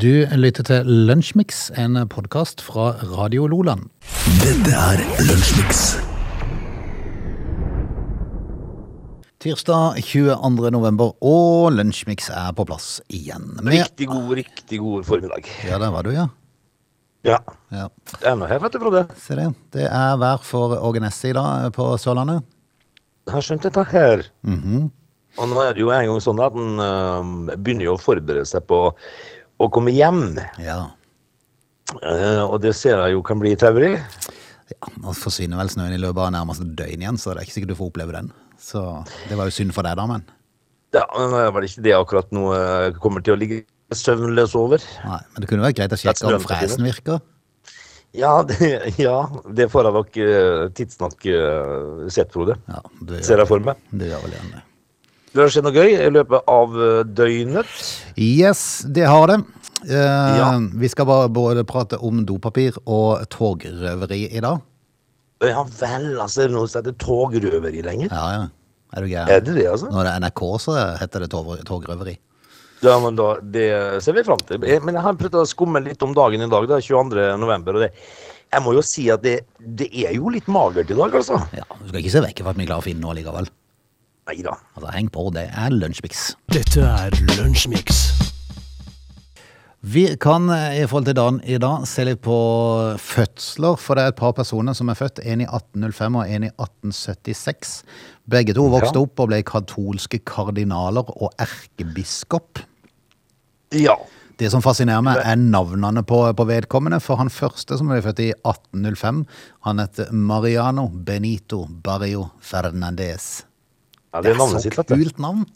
Du lytter til Lunsjmix, en podkast fra Radio Loland. Dette er Lunsjmix. Tirsdag 22. november, og Lunsjmix er på plass igjen. Med, Riktig god, riktig god formiddag. ja, der var du, ja. Ja. ja. Det er noe her, vet du, Frode. Se det. Det er vær for Åge Nesse i dag på Sørlandet. Jeg har skjønt dette her. Mhm. Og nå er det jo en gang sånn at en øh, begynner jo å forberede seg på å komme hjem. Ja. Uh, og det ser jeg jo kan bli traurig. ja. Nå forsvinner vel snøen i løpet av nærmeste døgn igjen, så det er ikke sikkert du får oppleve den. Så det var jo synd for deg, da, men Ja, men det var ikke det akkurat nå jeg kommer til å ligge søvnløs over. Nei, men det kunne vært greit å sjekke om fresen virker. Ja, det, ja, det får jeg nok øh, tidsnok sett, Frode. Ja, Ser jeg for meg. Det gjør vel gjerne det. Det har skjedd noe gøy i løpet av døgnet. Yes, det har det. Eh, Ja. Vi skal bare både prate om dopapir og togrøveri i dag. Ja vel, altså, er det noe som heter togrøveri lenger? Ja, ja. Er du Er det det, altså? Når det er NRK, så heter det tog- togrøveri. Ja, men da, Det ser vi fram til. Men jeg har prøvd å skumme litt om dagen i dag, da, 22. november. Og det, jeg må jo si at det, det er jo litt magert i dag, altså. Ja, Du skal ikke se vekk fra at vi klarer å finne noe likevel. Nei da. Altså, Heng på, det er lunsjmix. Dette er Lunsjmix. Vi kan eh, i forhold til dagen i dag se litt på fødsler, for det er et par personer som er født. En i 1805 og en i 1876. Begge to vokste opp og ble katolske kardinaler og erkebiskop. Ja. Det som fascinerer meg, er navnene på, på vedkommende. For han første som ble født i 1805, han heter Mariano Benito Barrio Fernandez. ja det er så sitt, vet du. kult navn!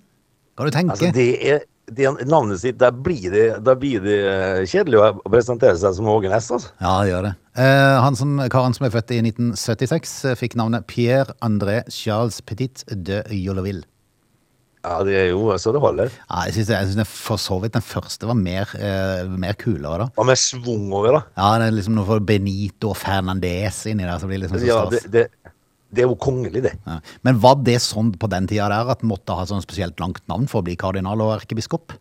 Kan du tenke? Altså, det er, det er navnet sitt, da blir det, da blir det eh, kjedelig å presentere seg som Åge Næss, altså. Ja, det gjør det. Eh, han som, karen som er født i 1976, eh, fikk navnet Pierre André Charles Petit de Jolleville. Ja, det er jo så det holder. Ja, jeg syns jeg synes det for så vidt den første var mer, eh, mer kulere, da. Og mer svung over, da. Ja, det er liksom noe for Benito Fernandez inni der, som blir liksom så Ja, det, det, det er jo kongelig, det. Ja. Men var det sånn på den tida der at en måtte ha sånn spesielt langt navn for å bli kardinal og erkebiskop?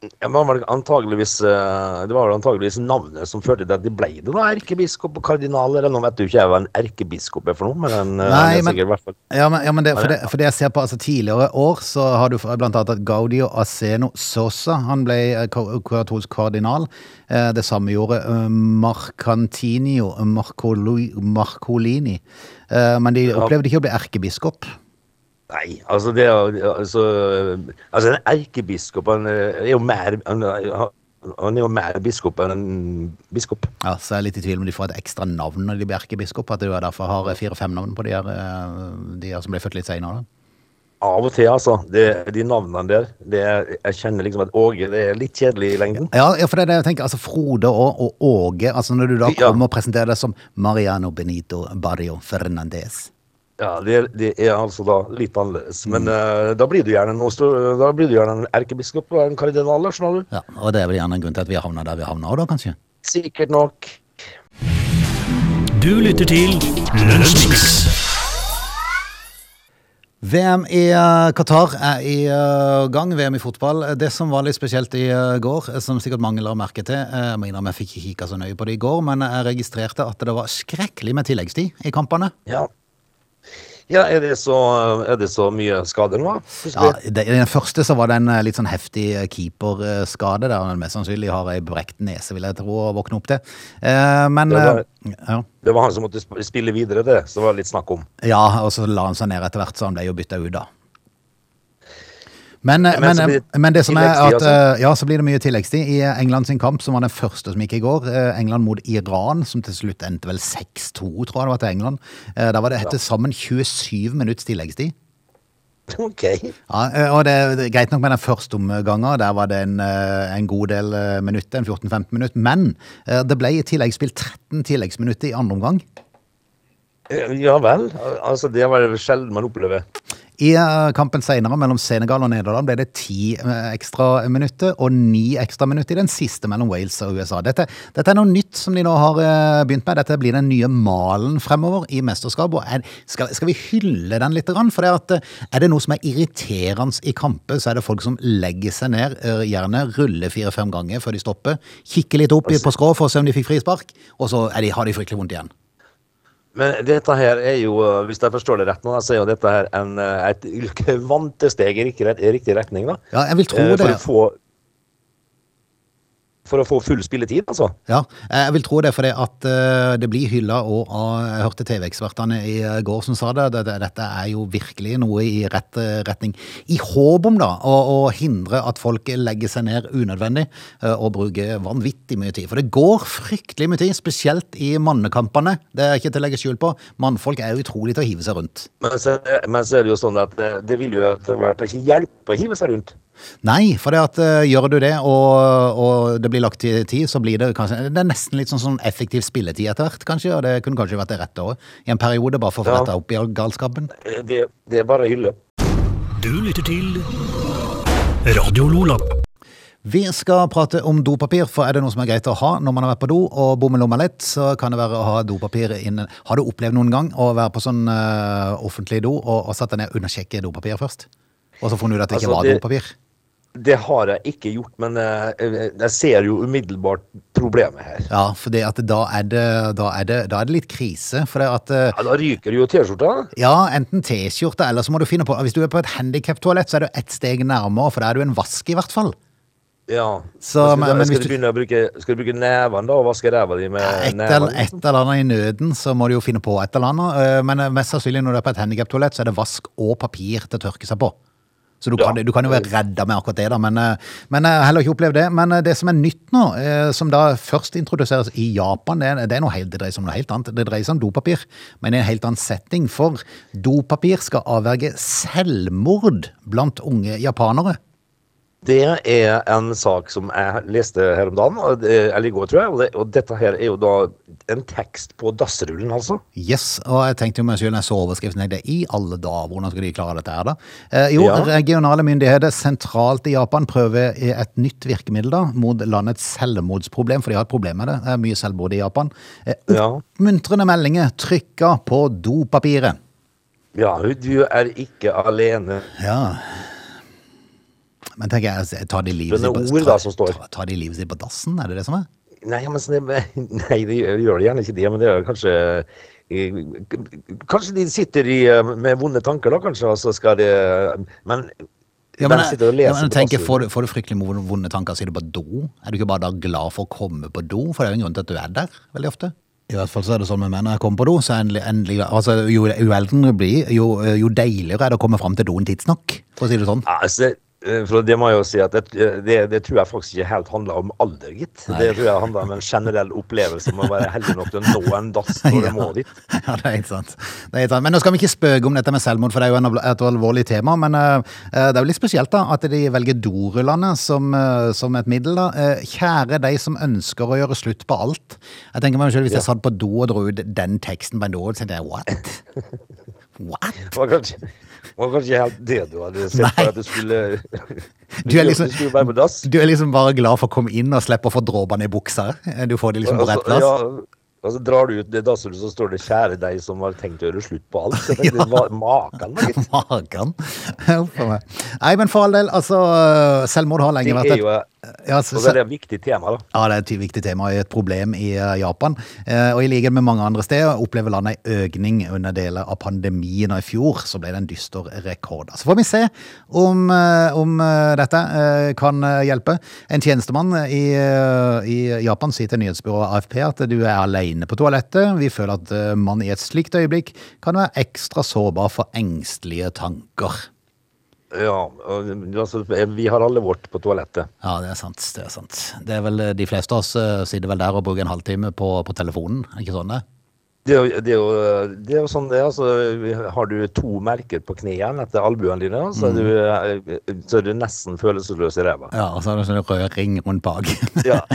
Ja, men var det, antageligvis, eh, det var vel antageligvis navnet som førte til at de ble det, da. Erkebiskop og kardinal. Eller nå vet du ikke jeg hva en erkebiskop er for noe, men en, eh, Nei, men- sikkert fall Ja, men, ja, men det, for, det, for det jeg ser på altså, tidligere år, så har du blant annet at Gaudio Aseno Sosa han ble eh, katolsk kardinal. Det samme gjorde Marcantinio Marcolini. Men de opplevde ikke å bli erkebiskop. Nei, altså det altså, altså en erkebiskop han er jo mer han, han er jo mer biskop enn en biskop. Ja, så jeg er litt i tvil om de får et ekstra navn når de blir erkebiskop. At du derfor har fire-fem navn på de her, eh, de her som ble født litt senere. Av og til, altså. Det, de navnene der. Det jeg kjenner liksom at Åge det er litt kjedelig i lengden. Ja, ja, for det er det jeg tenker, altså Frode og, og Åge, altså når du da Ja. kommer og presenterer deg som Mariano Benito Barrio Fernandez. Ja, det, det er altså da litt annerledes. Men Mm. uh, da blir du gjerne en, da blir du gjerne en erkebiskop og en kardinal, skjønner du. Ja, og det er vel gjerne en grunn til at vi har havna der vi havna òg, da, kanskje? Sikkert nok. Du lytter til Lunsjmix. VM i eh, Qatar er i eh, gang, VM i fotball. Det som var litt spesielt i går, som sikkert mange la merke til Jeg må innrømme jeg fikk ikke kikka så nøye på det i går, men jeg registrerte at det var skrekkelig med tilleggstid i kampene. Ja. Ja, er det så, er det så mye skader nå? Ja, det, I den første så var det en eh, litt sånn heftig eh, keeperskade, der han mest sannsynlig har ei brekt nese, vil jeg tro, å våkne opp til. Eh, men Det var- eh, ja. Det var han som måtte spille videre, det. Så var litt snakk om. ja, og så la han seg ned etter hvert, så han ble jo bytta ut, da. Men, eh, Men men, eh, blir det men det som er at altså? eh, Ja, så blir det mye tilleggstid. I England sin kamp, som var den første som gikk i går, eh, England mot Iran, som til slutt endte vel 6-2, tror jeg det var til England. Der var det til sammen 27 minutts tilleggstid. OK. Ja, eh, og det, er greit nok med den første omgangen, der var det en, eh, en god del eh, minutter, en 14-15 minutter, men eh, det ble i tillegg spilt 13 tilleggsminutter i andre omgang. Ja vel. Altså, det var det sjelden man opplever. I eh, kampen senere mellom Senegal og Nederland ble det ti eh, ekstra minutter og ni ekstra minutter i den siste mellom Wales og USA. Dette, dette er noe nytt som de nå har eh, begynt med. Dette blir den nye malen fremover i mesterskap. Og er, skal, skal vi hylle den litt? For det at, er det noe som er irriterende i kamper, så er det folk som legger seg ned, gjerne ruller fire-fem ganger før de stopper, kikker litt opp på skrå for å se om de fikk frispark, og så de, har de fryktelig vondt igjen. Men dette her er jo, eh, hvis jeg forstår det rett nå, så er jo dette her en, eh, et kvantesteg i riktig, riktig retning, da. Ja, jeg vil tro det. For det. å få For å få full spilletid, altså. Ja, jeg vil tro det, for det at eh, det blir hylla og Jeg hørte TV-ekspertene i eh, går som sa det. Dette, dette er jo virkelig noe i rett eh, retning. I håp om da å, å hindre at folk legger seg ned unødvendig og bruker vanvittig mye tid. For det går fryktelig mye tid, spesielt i mannekampene. Det er ikke til å legge skjul på. Mannfolk er utrolig til å hive seg rundt. Men så, men så er det jo sånn at det, det vil jo etter hvert ikke hjelpe å hive seg rundt. Nei, for det at uh, gjør du det, og, og det blir lagt til tid, så blir det kanskje Det er nesten litt sånn, sånn effektiv spilletid etter hvert, kanskje. Og det kunne kanskje vært det rette òg. I en periode, bare for å få retta opp i galskapen. Eh, Det, det er bare å hylle. Du lytter til Radio Lola. Vi skal prate om dopapir, for er det noe som er greit å ha når man har vært på do og bommer lomma litt, så kan det være å ha dopapir inne. Har du opplevd noen gang å være på sånn uh, offentlig do og, og satt deg ned og undersjekke dopapir først? Og så funnet ut at det ikke Altså, var det- dopapir? Det har jeg ikke gjort, men eh, jeg ser jo umiddelbart problemet her. Ja, for da det, da da er det litt krise. At eh, Ja, Da ryker jo T-skjorta. Ja, enten T-skjorta, eller så må du finne på Hvis du er på et handikaptoalett, så er du ett steg nærmere, for da er du en vask, i hvert fall. Ja. Så, skal, men- skal du du- begynne å bruke, skal du bruke nevene da, og vaske ræva di med Et nevene? et eller annet i nøden, så må du jo finne på et eller annet. Eh, Men eh, mest sannsynlig når du er på et handikaptoalett, så er det vask og papir til å tørke seg på. Så du kan, Ja. du kan jo være redda med akkurat det, da. Men, eh, men jeg har heller ikke opplevd det. Men eh, det som er nytt nå, eh, som da først introduseres i Japan, det det helt, det dreier seg om noe helt annet. Det dreier seg om dopapir, men i en helt annen setting. For dopapir skal avverge selvmord blant unge japanere. Det er en sak som jeg leste her om dagen, eller i går, tror jeg. Og, det, og dette her er jo da en tekst på dassrullen, altså. Yes, og jeg tenkte jo meg selv når jeg så overskriften, jeg, det i alle dager, hvordan skal de klare dette her da? Eh, jo, Ja. regionale myndigheter sentralt i Japan prøver et nytt virkemiddel da, mot landets selvmordsproblem, for de har et problem med det. Det er mye selvmord i Japan. Eh. Oppmuntrende meldinger trykka på dopapiret. Ja, du er ikke alene. Ja. Men tenker jeg, altså, tar de livet sitt på, tar, tar de livet sitt på dassen, er det det som er? Nei, men så det, nei, de gjør gjerne ikke det, men det er kanskje eh, Kanskje de sitter i, eh, med vonde tanker, da, kanskje, og så skal de Men Ja, men, og ja, men jeg tenker, får, du, får du fryktelig vonde tanker, sier du på do? Er du ikke bare da glad for å komme på do? For det er jo en grunn til at du er der, veldig ofte. I hvert fall så er det sånn med meg når jeg kommer på do, så er endelig, endelig altså, jo, jo eldre du blir, jo, jo deiligere er det å komme fram til doen tidsnok, for å si det sånn. Ja, Altså, eh, det må jeg jo si at det, det, det tror jeg faktisk ikke helt handler om alder, gitt. Det tror jeg handler om en generell opplevelse med å være heldig nok til å nå en dass når du må dit. Ja, det er helt sant. Det er helt sant. Men nå skal vi ikke spøke om dette med selvmord, for det er jo et alvorlig tema. Men uh, det er jo litt spesielt da, at de velger dorullene som, uh, som et middel. da. Uh, kjære de som ønsker å gjøre slutt på alt. Jeg tenker meg selv, Hvis jeg satt på do og dro ut den teksten på en do, så tenkte jeg what? What? Det var kanskje, det var kanskje helt det du hadde sett Nei. for at du skulle Du er liksom- du skulle på dass. Du er liksom bare glad for å komme inn og slippe å få dråpene i buksa. Du får det liksom på rett plass. Ja, og så drar du ut det dasshullet, så står det 'kjære deg som har tenkt å gjøre slutt på alt'. Så tenkte, Maken, da, gitt. Magen. Huff a meg. Nei, men for all del, altså Selvmord har lenge vært et ja, så, og det er et viktig tema, da. Ja, det er et viktig tema og et problem i eh, Japan. Eh, og i likhet med mange andre steder opplever landet en økning under deler av pandemien. Og i fjor så ble det en dyster rekord. Så får vi se om, eh, om dette kan hjelpe. En tjenestemann i, i Japan sier til nyhetsbyrået AFP at du er alene på toalettet. Vi føler at man i et slikt øyeblikk kan være ekstra sårbar for engstelige tanker. Ja, altså, Vi har alle vårt på toalettet. Ja, det er sant. Det er sant. Det er vel eh, De fleste av oss eh, sitter vel der og bruker en halvtime på, på telefonen. Ikke sånn det? Det er, jo, det, er jo, det er jo sånn det er. Altså, har du to merker på knærne etter albuene dine, så er du, eh, så er du nesten følelsesløs i ræva. Ja, og så er det sånn rød ring rundt bak. Ja.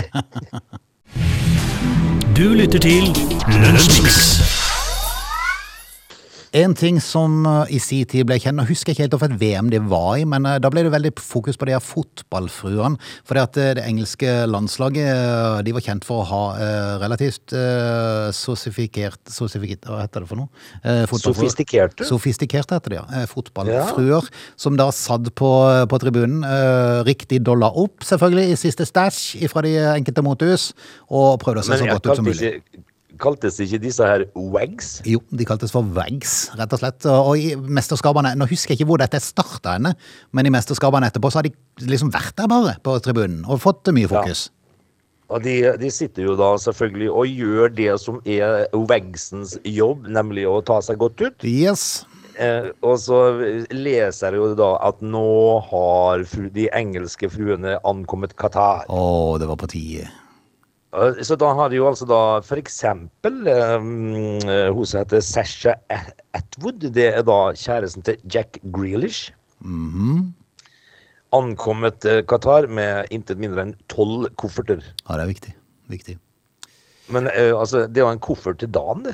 Du lytter til Lunsjmix. En ting som eh, i sin tid ble kjent, nå husker jeg ikke helt hvilket VM det var i, men eh, da ble det veldig fokus på de her fotballfruene. For det engelske landslaget eh, de var kjent for å ha eh, relativt eh, sosifikert, sosifikert Hva heter det for noe? Eh. Sofistikerte? Sofistikerte heter det, ja. Fotballfruer. Fotballfruer som da satt på, på tribunen, eh, riktig dollar opp, selvfølgelig, i siste stæsj fra de enkelte motehus, og prøvde å se så godt ut som mulig. Kaltes ikke disse her wags? Jo, de kaltes for Wags, rett og slett. Og i mesterskapene, nå husker jeg ikke hvor dette starta henne, men i mesterskapene etterpå så har de liksom vært der bare på tribunen og fått mye fokus. Og de, de sitter jo da selvfølgelig og gjør det som er wagsens jobb, nemlig å ta seg godt ut. Yes. Eh, og så leser jeg jo da at nå har de engelske fruene ankommet Qatar. Å, det var på tide. Eh, Så da har de jo altså da for eksempel eh, mm, eh, hun som heter Sasha Atwood. Det er da kjæresten til Jack Grealish. Ankommet eh, Qatar med intet mindre enn tolv kofferter. Ja, det er viktig. Viktig. Men uh, altså, det jo en koffert til dagen, det.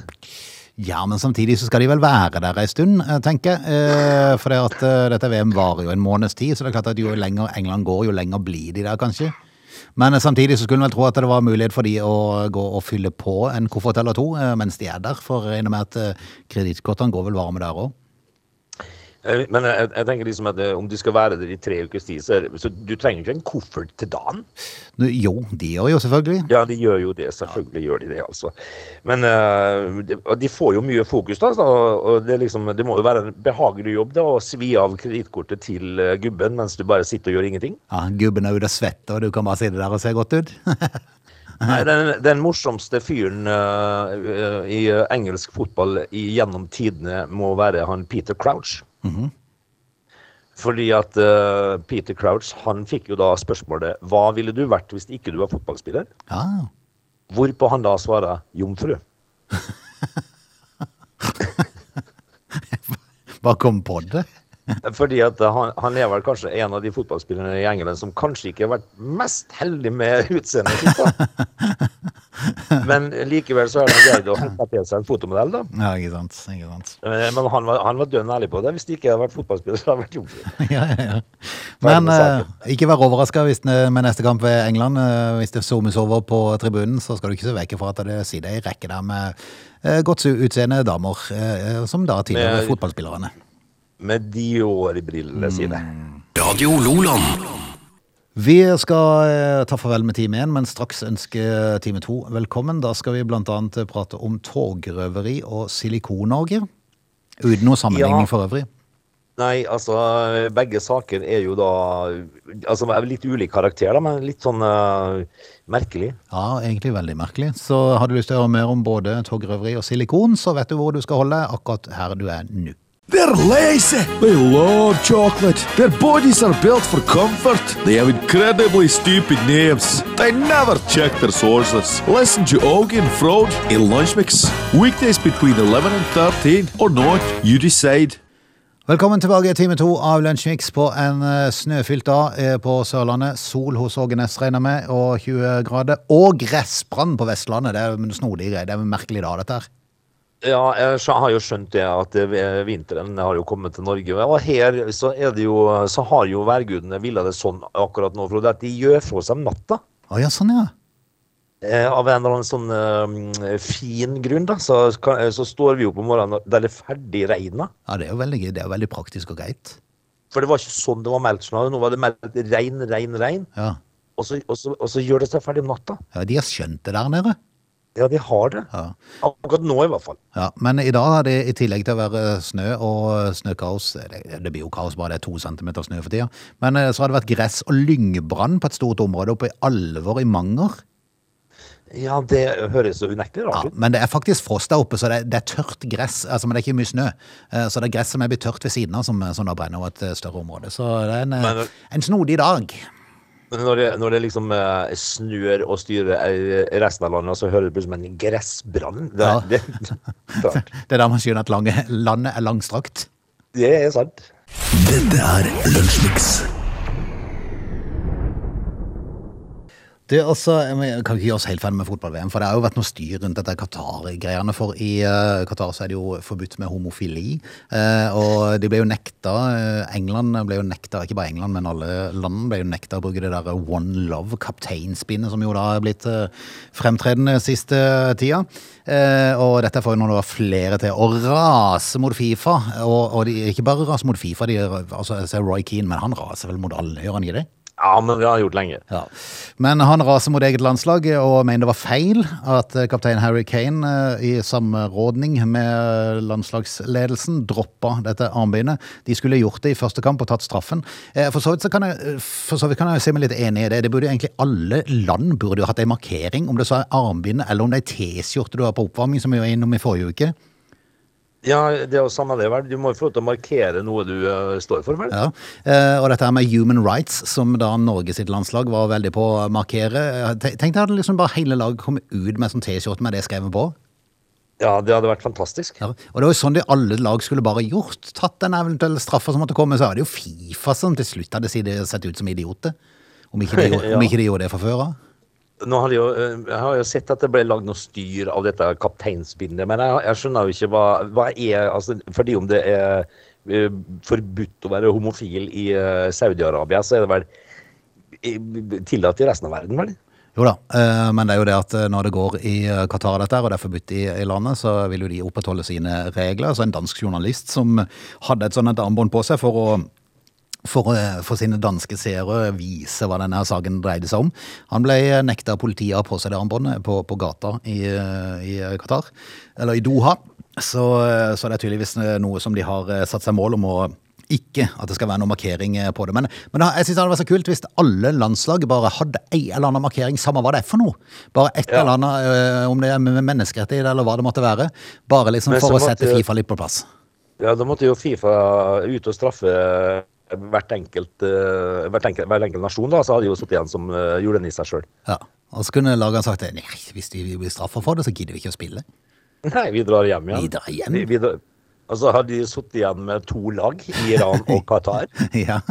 Ja, men samtidig så skal de vel være der ei stund, tenker jeg. For det at dette VM varer jo en måneds tid, så det er klart at jo lenger England går, jo lenger blir de der, kanskje. Men samtidig så skulle en vel tro at det var mulighet for de å gå og fylle på en koffert eller to eh, mens de er der, for jeg regner med at eh, kredittkortene går vel varme der òg. Eh, Men jeg, jeg tenker liksom at eh, om du skal være der i tre ukers tid, så, så du trenger ikke en koffert til dagen. Jo, de gjør jo selvfølgelig. Ja, de gjør jo det. Selvfølgelig gjør de det, altså. Men uh, de, de får jo mye fokus, da. Så, og det, liksom, det må jo være en behagelig jobb da, å svi av kredittkortet til eh, gubben mens du bare sitter og gjør ingenting. Ja, Gubben er ute og svetter, og du kan bare sitte der og se godt ut. Nei, den, den morsomste fyren uh, eh, i eh, engelsk fotball i, gjennom tidene må være han Peter Crouch. Fordi at uh, Peter Crouch han fikk jo da spørsmålet hva ville du vært hvis ikke du var fotballspiller? Ja, Hvorpå han da svarer jomfru. Hva kom på det. Fordi at han, han er vel kanskje en av de fotballspillerne i England som kanskje ikke har vært mest heldig med utseendet sitt. Men likevel så har han greid å hente til seg en fotomodell, da. Ja, ikke sant. Ikke sant. Eh, Men han var, han var dønn ærlig på det. Hvis det ikke hadde vært fotballspiller, så hadde han vært jomfru. Ja, ja, ja. Men eh, ikke vær overraska med neste kamp ved England. Eh, hvis det zoomes over på tribunen, så skal du ikke se vekk fra at det sitter ei rekke der med eh, godt utseende damer, som da tilhører Med- fotballspillerne. Med Dior-brillene sine. Radio Loland. Vi skal eh, ta farvel med time én, men straks ønske time to velkommen. Da skal vi blant annet prate om togrøveri og Silikon-Norge. Uten noe sammenligning Ja. for øvrig. Nei, altså begge saker er jo da Altså er litt ulik karakter, da, men litt sånn uh, merkelig. Ja, egentlig veldig merkelig. Så har du lyst til å høre mer om både togrøveri og silikon, så vet du hvor du skal holde akkurat her du er nå. They're lazy. They love chocolate. Their bodies are built for comfort. They have incredibly stupid names. They never check their sources. Listen to Augie and Frode in Lunch Mix. Weekdays between 11 and 13 or not, you decide. Velkommen tilbake i time to av Lunsjmix på en eh, snøfylt dag eh, på Sørlandet. Sol hos Ågenes, regner med, og 20 grader. Og gressbrann på Vestlandet. Det er snodige greier. Det er en merkelig dag, dette her. Ja, jeg har jo skjønt det at eh, vinteren har jo kommet til Norge. Og her så det jo Så har jo værgudene villa det sånn akkurat nå, Frode, at de gjør fra seg om natta. Å ja, sånn ja. Eh, av en eller annen sånn uh, fin grunn, da, så, kan, eh, så står vi opp om morgenen der det er ferdig regna. Ja, det er jo veldig, det er veldig praktisk og greit. For det var ikke sånn det var meldt. sånn, Nå var det meldt regn, regn, regn. Ja. Og så, og, så, og så gjør det seg ferdig om natta. ja, de har skjønt det der nede. Ja, de har det. Ja. Akkurat nå, i hvert fall. Ja, men i dag har det i tillegg til å være snø og snøkaos Det, det blir jo kaos bare det er to centimeter snø for tida. Men eh, så har det vært gress og lyngbrann på et stort område oppe i Alvor i Manger. Ja, det høres så unektelig Ja, rart ut. men det er faktisk frost der oppe, så det er, det er tørt gress. Altså, men det er ikke mye snø. Eh, Så det er gress som er blitt tørt ved siden av, som, som da brenner over et eh, større område. Så det er en, eh, Men- en snodig dag. Men når det, når det liksom uh, snør og styrer eh, resten av landet, så hører det ut som en gressbrann. Det, Ja. det. Det er der man skjønner at lange, landet er langstrakt. det er sant. Dette er Lunsjmix. Du, også, jeg kan ikke gjøre oss helt ferdig med fotball-VM, for det har jo vært noe styr rundt dette Qatar-greiene. For i uh, Qatar så er det jo forbudt med homofili. Uh, og de ble jo nekta eh, England ble jo nekta, ikke bare England, men alle landene ble jo nekta å bruke det der One Love kapteinspinnet, som jo da er blitt fremtredende siste tida. Og dette får jo nå da flere til å rase mot Fifa. Og, og de ikke bare rase mot Fifa, de, altså jeg ser Roy Keane, men han raser vel mot alle, gjør han ikke det? Ja, men det har gjort lenge. Ja. Men han raser mot eget landslag og mener det var feil at eh, kaptein Harry Kane eh, i samrådning med landslagsledelsen droppa dette armbindet. De skulle gjort det i første kamp og tatt straffen. Eh, For så vidt, så kan, jeg, for så vidt kan jeg se meg litt enig i det. Det burde jo egentlig Alle land burde jo hatt en markering, om det så er armbindet eller om det er T-skjorte du har på oppvarming, som vi var innom i forrige uke. Ja, det er jo samme det, vel. Du må jo få lov til å markere noe du uh, står for, vel? Ja, eh, og dette her med human rights, som da Norge sitt landslag var veldig på å markere. Tenk deg at liksom bare hele laget kom ut med sånn T-skjorte med det skrevet på. Ja, det hadde vært fantastisk. Ja, og det var jo sånn de alle lag skulle bare gjort. Tatt den eventuelle straffa som måtte komme. Så er det jo Fifa som til slutt hadde sett ut som idioter. Om ikke de, om ikke de gjorde det fra før av. Nå har de jo, eh, jeg har jo sett at det ble lagd noe styr av dette kapteinsbindet, men jeg, jeg skjønner jo ikke hva, hva er altså, Fordi om det er eh, forbudt å være homofil i eh, Saudi-Arabia, så er det vel tillatt i resten av verden, vel? Jo da, men det er jo det at når det går i Qatar dette og det er forbudt i, i landet, så vil jo de opprettholde sine regler. Så en dansk journalist som hadde et sånt armbånd på seg for å for, for sine danske seere vise hva denne saken dreide seg om. Han ble nekta av politiet å ha på seg det armbåndet på, på gata i, eh, i Qatar, eller i Doha. Så, eh, så det er tydeligvis noe som de har eh, satt seg mål om å ikke at det skal være noen markering eh, på det. Men, men jeg synes det hadde vært så kult hvis alle landslag bare hadde ei eller annen markering, samme hva det er for noe. Bare et Ja. eller annet, eh, om det er menneskerettigheter eller hva det måtte være. Bare liksom for å sette måtte jo- Fifa litt på plass. Ja, da måtte jo Fifa ut og straffe hvert enkelt, eh, hvert enkelt, hver enkelt nasjon, da, så hadde de jo sittet igjen som uh, julenisse sjøl. Ja. Og så kunne lagene sagt nei, hvis de blir straffa for det, så gidder vi ikke å spille. Nei, vi drar hjem igjen. Vi drar hjem? Vi, vi drar, og så hadde de sittet igjen med to lag, Iran og Qatar. ja.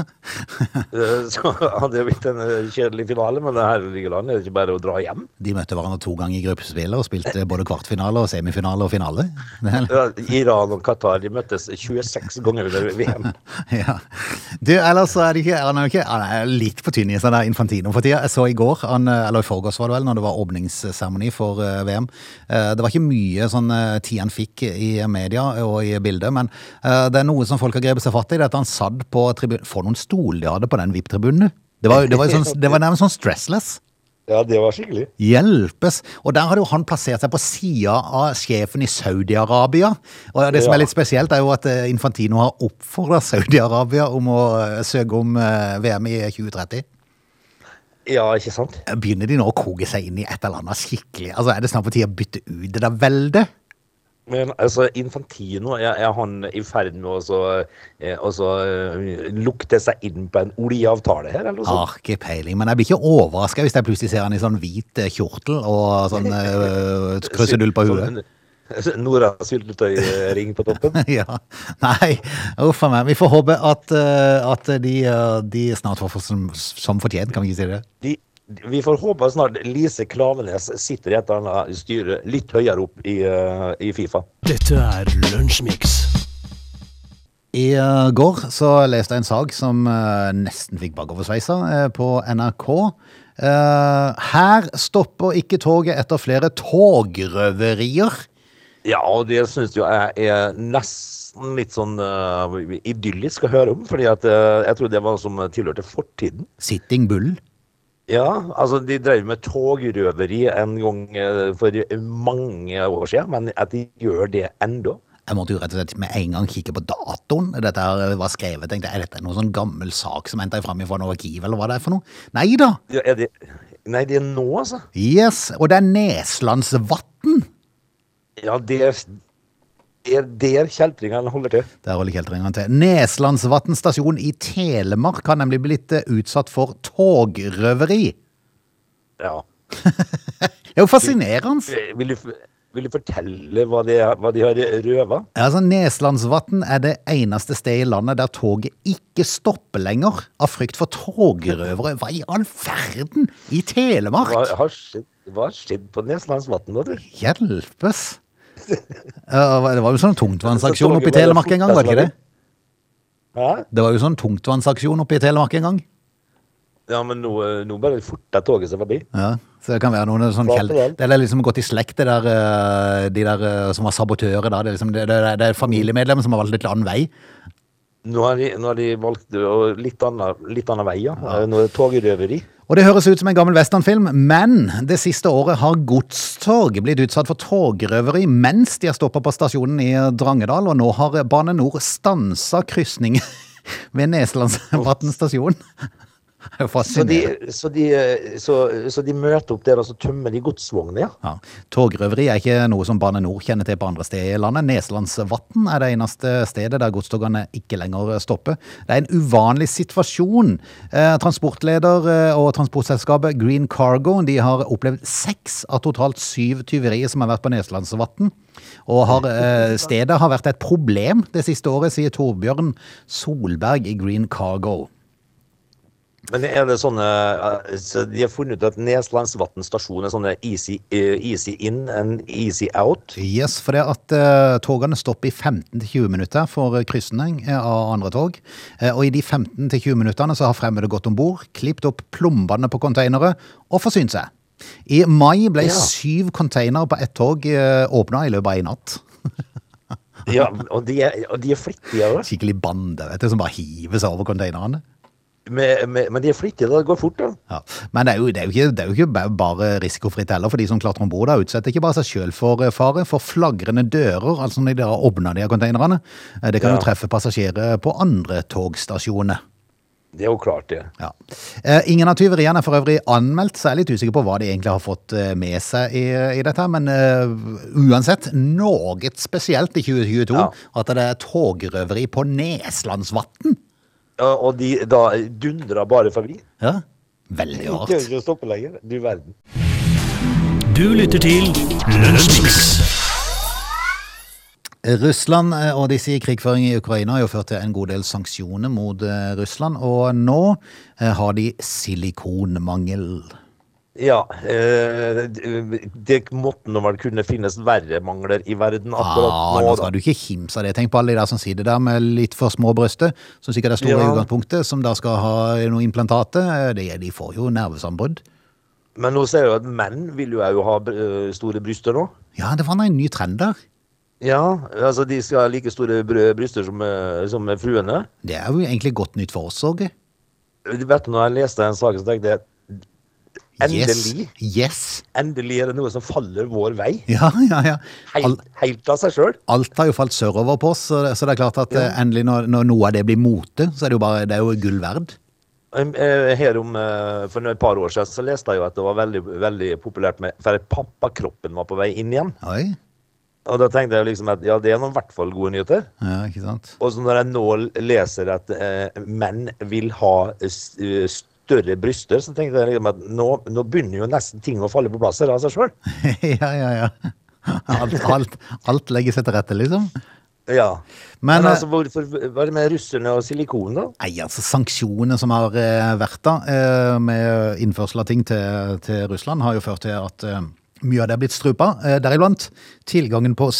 Eh, Så hadde det blitt en eh, kjedelig finale, men det her ligger an. Det er ikke bare å dra hjem. De møtte hverandre to ganger i gruppespillet og spilte både kvartfinale og semifinale og finale. Er- Iran og Qatar de møttes 26 ganger under VM. Ja. Du, ellers er det ikke Han er, ikke, han er litt på tynn i seg der Infantino for tida. Jeg så i går, han, eller i forgårs var det vel, når det var åpningsseremoni for eh, VM. Det var ikke mye sånn tid han fikk i media og i bildet, men uh, det er noe som folk har grepet seg fatt i. Det er at han satt på tribunen For noen stol de hadde på den VIP-tribunen. Det var, det, var sånn, det var nærmest sånn stressless. Ja, det var skikkelig. Hjelpes! Og der hadde jo han plassert seg på sida av sjefen i Saudi-Arabia. Og det som Ja. er litt spesielt, er jo at eh, Infantino har oppfordra Saudi-Arabia om å eh, søke om VM i 2030. Ja, ikke sant? Begynner de nå å koke seg inn i et eller annet skikkelig? Altså Er det snart på tide å bytte ut det der veldet? Men altså, Infantino, er, er han i ferd med å så, eh, så, eh, lukte seg inn på en oljeavtale her, eller noe sånt? Har ikke peiling. Men jeg blir ikke overraska hvis jeg plutselig ser han i sånn hvit eh, kjortel og sånn uh, krusedull på. Sånn, Nora syltetøyring på toppen. Ja. Nei, uff a meg. Vi får håpe at, at de, de snart får som, som fortjent, kan vi ikke si det? De, vi får håpe snart Lise Klavenes sitter i et eller annet styre litt høyere opp i, eh, i Fifa. Dette er Lunsjmix. I eh, går så leste jeg en sak som eh, nesten fikk bakoversveisa på NRK. Eh, her stopper ikke toget etter flere togrøverier. Ja, og det syns jo jeg er nesten litt sånn uh, idyllisk å høre om. fordi at uh, jeg tror det var som tilhørte fortiden. Sitting Bull. Ja, altså de drev med togrøveri en gang eh, for mange år siden, men at de gjør det ennå. Jeg måtte jo rett og slett med en gang kikke på datoen. Dette her var skrevet. tenkte jeg, Er dette noen sånn gammel sak som henta fram fra noe arkiv, eller hva det er for noe? Nei da! Ja, er det, nei, det er nå, altså. Yes, og det er Neslandsvatn. Ja, det er er der kjeltringene holder til. Der holder kjeltringene til. Neslandsvatn stasjon i Telemark har nemlig blitt eh, utsatt for togrøveri. Ja. Det er jo fascinerende. Vil, Vil du, Vil du fortelle hva de, hva de har røva? Altså, Neslandsvatn er det eneste stedet i landet der toget ikke stopper lenger av frykt for togrøvere. Hva i all verden? I Telemark? Hva har skjedd, hva har skjedd på Neslandsvatn? Hjelpes! Ja, Det var jo sånn tungtvannsaksjon oppe i Telemark en gang, var det ikke det? Hæ? Det var jo sånn tungtvannsaksjon oppe i Telemark en gang. Ja, men nå, nå bare forter toget seg forbi. Ja, så det kan være noen sånn Hva kjell... det? Er liksom gått i slekt, det der, eh, de der eh, som var sabotører da. Det er, liksom, det, det, det er familiemedlemmer som har valgt litt annen vei. Nå har de, nå har de valgt litt annen, litt annen vei, ja. Nå er det togrøveri. Og det høres ut som en gammel westernfilm, men det siste året har godstog blitt utsatt for togrøveri mens de har stoppa på stasjonen i Drangedal, og nå har Bane Nor stansa krysningen ved Neslandsvatn stasjon. Så de, så, de, så, så de møter opp der, og så tømmer de godsvogner, ja. Ja. Togrøveri er ikke noe som Bane Nor kjenner til på andre steder i landet. Neslandsvatn er det eneste stedet der godstogene ikke lenger stopper. Det er en uvanlig situasjon. Eh, transportleder eh, og transportselskapet Green Cargo de har opplevd seks av totalt syv tyverier som har vært på Neslandsvatn. Og har, eh, stedet har vært et problem det siste året, sier Torbjørn Solberg i Green Cargo. Men er det sånne eh, så De har funnet ut at Neslandsvatn stasjon er sånne easy, eh, easy in and easy out. Yes, for det at uh, togene stopper i 15-20 minutter for krysning av andre tog. Uh, og i de 15-20 minutterne så har fremmede gått om bord, klippet opp plombene på containere og forsynt seg. I mai ble Ja. syv containere på ett tog uh, åpna i løpet av en natt. Ja, og de er, og de er flittige. Skikkelig bande vet du, som bare hiver seg over containerne. Men de er flittige, da. Det går fort, da. Ja. Men det er, jo, det, er ikke, det er jo ikke bare risikofritt heller, for de som klatrer om bord. Utsetter ikke bare seg sjøl for eh, fare, for flagrende dører, altså når de har åpna de containerne. Eh, Det kan jo treffe passasjerer på andre togstasjoner. Det er jo klart, det. Ja. Eh, ingen av tyveriene er for øvrig anmeldt, så jeg er litt usikker på hva de egentlig har fått med seg i, i dette. Men uh, uansett, noe spesielt i 2022 Ja. at det er togrøveri på Neslandsvatn. Og de da dundra bare forbi. Ja. Veldig rart. ikke å stoppe lenger. Du verden. Du lytter til Lønnsmix. Russland eh, og disse i krigføring i Ukraina har jo ført til en god del sanksjoner mot eh, Russland, og nå eh, har de silikonmangel. Ja, eh, det måtte nå vel kunne finnes verre mangler i verden akkurat Ah, nå. nå skal du ikke kimse av det. Tenk på alle de der som sitter der med litt for små bryster, som sikkert er store i utgangspunktet, som da skal ha noe implantater. De, de får jo nervesambrudd. Men nå ser jeg jo at menn vil jo òg ha eh, store bryster nå. Ja, det var en ny trend der. Ja, altså de skal ha like store bryster som, eh, som fruene. Det er jo egentlig godt nytt for oss, Åge. Du når jeg leste en sak, så tenkte jeg endelig, Yes. yes. endelig er det noe som faller vår vei. Ja, ja, ja. Helt, helt av seg sjøl. alt har jo falt sørover på oss, så det, så det er klart at eh, endelig når, når noe av det blir mote, så er det jo bare det er jo gull verd. Eh, Her om, eh, For et par år siden så leste jeg jo at det var veldig, veldig populært med For pappakroppen var på vei inn igjen. Oi. Og da tenkte jeg liksom at ja, det er i hvert fall gode nyheter. Ja, ikke sant? Og så når jeg nå leser at eh, menn vil ha s- eh, større bryster, så tenkte jeg liksom at nå, nå begynner jo nesten ting å falle på plass her av seg sjøl. ja, ja, ja. Alt, alt, alt legger seg til rette, liksom. Ja. Men, Men, eh, altså, hvorfor var det med russerne og silikon, da? Nei, altså Sanksjonene som har eh, vært da, eh, med innførsel av ting til, til Russland, har jo ført til at eh, mye av det er blitt strupa, eh, deriblant tilgangen på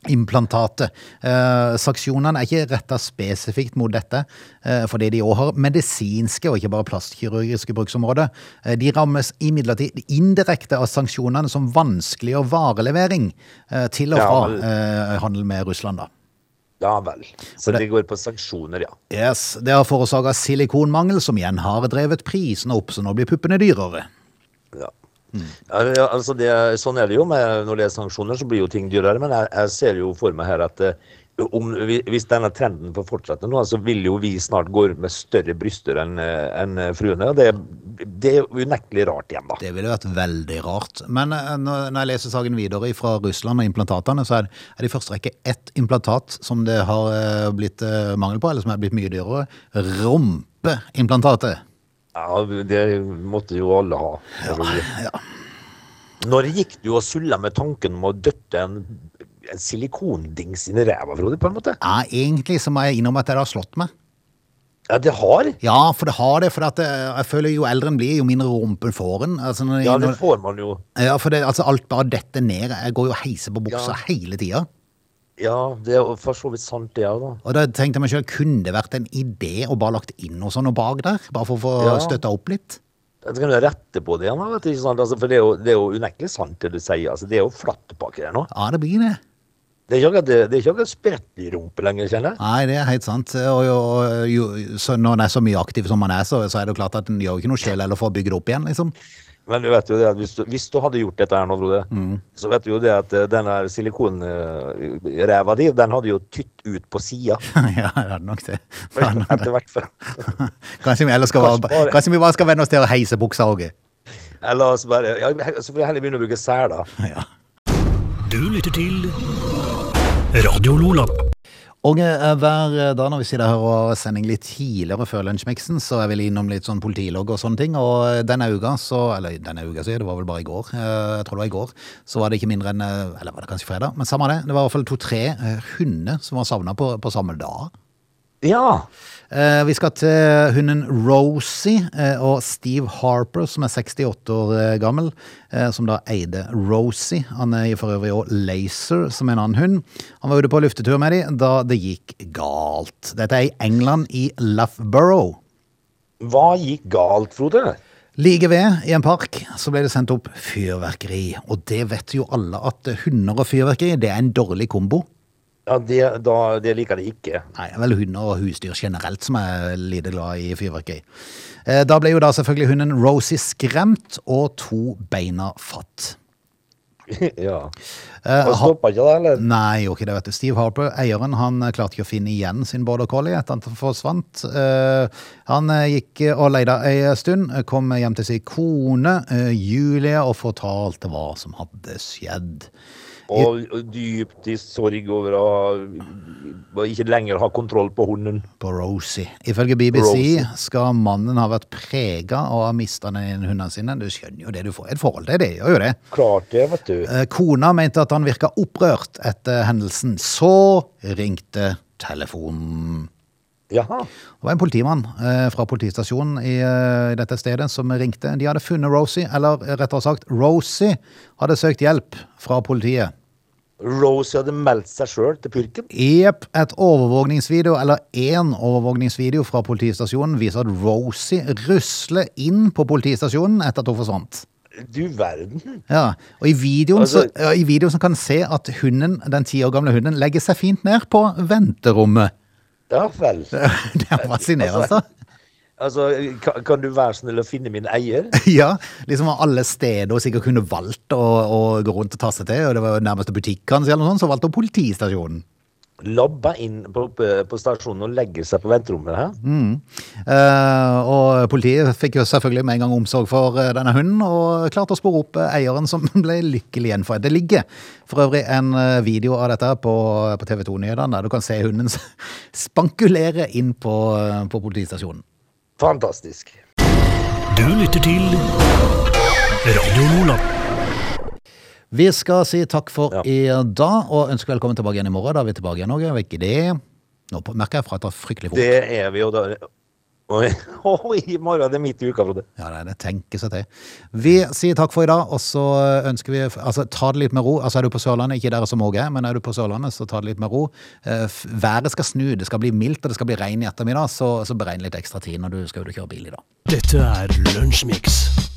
silikonimplantatet. Eh, sanksjonene er ikke retta spesifikt mot dette, eh, fordi de òg har medisinske og ikke bare plastkirurgiske bruksområder. Eh, de rammes imidlertid indirekte av sanksjonene som vanskeliggjør varelevering eh, til og fra eh, handel med Russland. da. Ja vel. Så det går på sanksjoner, ja. Yes, Det har forårsaka silikonmangel, som igjen har drevet prisene opp, så nå blir puppene dyrere. Ja. Ja, ja, altså det, sånn er det jo med når det er sanksjoner, så blir jo ting dyrere. Men jeg, jeg ser jo for meg her at eh, om, hvis denne trenden får fortsette nå, så vil jo vi snart gå med større bryster enn en fruene. Det, det er unektelig rart igjen, da. Det ville vært veldig rart. Men eh, når jeg leser saken videre fra Russland og implantatene, så er det, i første rekke ett implantat som det har eh, blitt eh, mangel på, eller som er blitt mye dyrere. Rumpeimplantatet. Ja, Det måtte jo alle ha. selvfølgelig. Når gikk du og sulla med tanken om å døtte en, en silikondings inn i ræva, Frode, på en måte? Ja, egentlig så må jeg innrømme at det har slått meg. Ja, det har. Ja, for det har det. For at jeg, jeg føler jo eldre en blir, jo mindre rumpen får en. Altså, Ja, det får man jo. ja, for det, altså, alt bare detter ned. Jeg går jo og heiser på buksa Ja. hele tida. Ja, det er for så vidt sant, det òg, da. Og da tenkte jeg meg sjøl, kunne det vært en idé å bare lagt inn noe sånt noe bak der? Bare for å få Ja. støtta opp litt? Jeg kan du rette på det igjen, vet du, ikke sant? Altså, for det er, jo, det er jo unektelig sant, det du sier. Altså, det er jo flatt baki der nå. Ja, det blir det. Det er ikke akkurat, det er spredt i rumpa lenger, kjenner jeg. Nei, det er helt sant. Og jo, jo, så når en er så mye aktiv som man er, så, så er det jo klart at en gjør jo ikke noe sjel eller får bygge det opp igjen, liksom. Men du vet jo det at hvis du, hvis du hadde gjort dette her nå, Frode, Mm. så vet du jo det at denne den der silikonræva di, den hadde jo tytt ut på sida. ja, det hadde nok det. Det det. Etter hvert. fall. Kanskje vi, ellers skal Kanskje bare, bare- kanskje vi bare skal venne oss til å heise buksa, òg? Eller så bare ja, Så får jeg heller begynne å bruke seler. Ja. Du lytter til Radio Lola. Og eh, hver dag når vi sitter her og har sending litt tidligere før lunsjmiksen, så er vi innom litt sånn politilogg og sånne ting. Og denne uka, så, eller denne uka, så det var vel bare i går, eh, jeg tror det var i går, så var det ikke mindre enn, eh, eller var det kanskje fredag, men samme det, det var i hvert fall to-tre eh, hunder som var savnet på, på samme dag. Ja. Eh, vi skal til hunden Rosie eh, og Steve Harper, som er 68 år eh, gammel, som da eide Rosie. Han er for øvrig òg Laser, som er en annen hund. Han var ute på luftetur med dem da det gikk galt. Dette er i England, i Loughborough. Hva gikk galt, Frode? Like ved, i en park, så ble det sendt opp fyrverkeri. Og det vet jo alle at hunder og fyrverkeri, det er en dårlig kombo. Ja, det, da, det liker de ikke. Nei, vel hunder og husdyr generelt som er lite glad i fyrverkeri. Eh, Da ble jo da selvfølgelig hunden Rosie skremt, og to beina fatt. ja. Eh, stoppa ikke det, eller? Nei, gjorde ikke det, vet du. Steve Harper, eieren, han klarte ikke å finne igjen sin border collie etter at han forsvant. Eh, Han gikk og leide ei stund, kom hjem til sin kone, Julie, og fortalte hva som hadde skjedd. Og, og dypt i sorg over å, å ikke lenger ha kontroll på hunden. på Rosie. Ifølge BBC Rosie. skal mannen ha vært prega og ha mista hundene sine. Du skjønner jo det du får et forhold til, det gjør jo det. Klart det, vet du. Eh, Kona mente at han virka opprørt etter hendelsen. Så ringte telefonen. Jaha. Det var en politimann eh, fra politistasjonen i, eh, i dette stedet som ringte. De hadde funnet Rosie, eller rettere sagt, Rosie hadde søkt hjelp fra politiet. Rosie hadde meldt seg sjøl til purken. Jepp. Et overvåkningsvideo, eller én overvåkningsvideo fra politistasjonen viser at Rosie rusler inn på politistasjonen etter at hun forsvant. Du verden. Ja, og i videoen, Altså- så, ja, i videoen så kan en se at hunden, den ti år gamle hunden legger seg fint ned på venterommet. Ja vel. Det er fascinerende. altså. Altså, kan, kan du være snill å finne min eier? Ja, liksom av alle steder hun sikkert kunne valgt å, å gå rundt og tasse til, og det var nærmeste butikken eller noe sånt, så valgte hun politistasjonen. Labba inn på, på, stasjonen og legger seg på venterommet her. Eh, og politiet fikk jo selvfølgelig med en gang omsorg for eh, denne hunden, og klarte å spore opp eh, eieren som ble lykkelig igjen for det. Det ligger for øvrig en eh, video av dette på, på TV 2-nyhetene, der du kan se hunden spankulere inn på, på politistasjonen. Fantastisk. Du lytter til Radio Nordland. Vi skal si takk for Ja. i dag, og ønsker velkommen tilbake igjen i morgen. Da er vi tilbake igjen, Norge. Ikke det? Nå merker jeg fra at det er fryktelig fort. Det er vi, jo. da Oi, oi, i morgen er det midt i uka, Frode. Ja, det er det. tenker seg til. Vi sier takk for i dag, og så ønsker vi Altså, ta det litt med ro. Altså, er du på Sørlandet, ikke dere som òg er, men er du på Sørlandet, så ta det litt med ro. Eh, Været skal snu, det skal bli mildt, og det skal bli regn i ettermiddag, så, så beregn litt ekstra tid når du skal ut og kjøre bil i dag. Dette er Lunsjmix.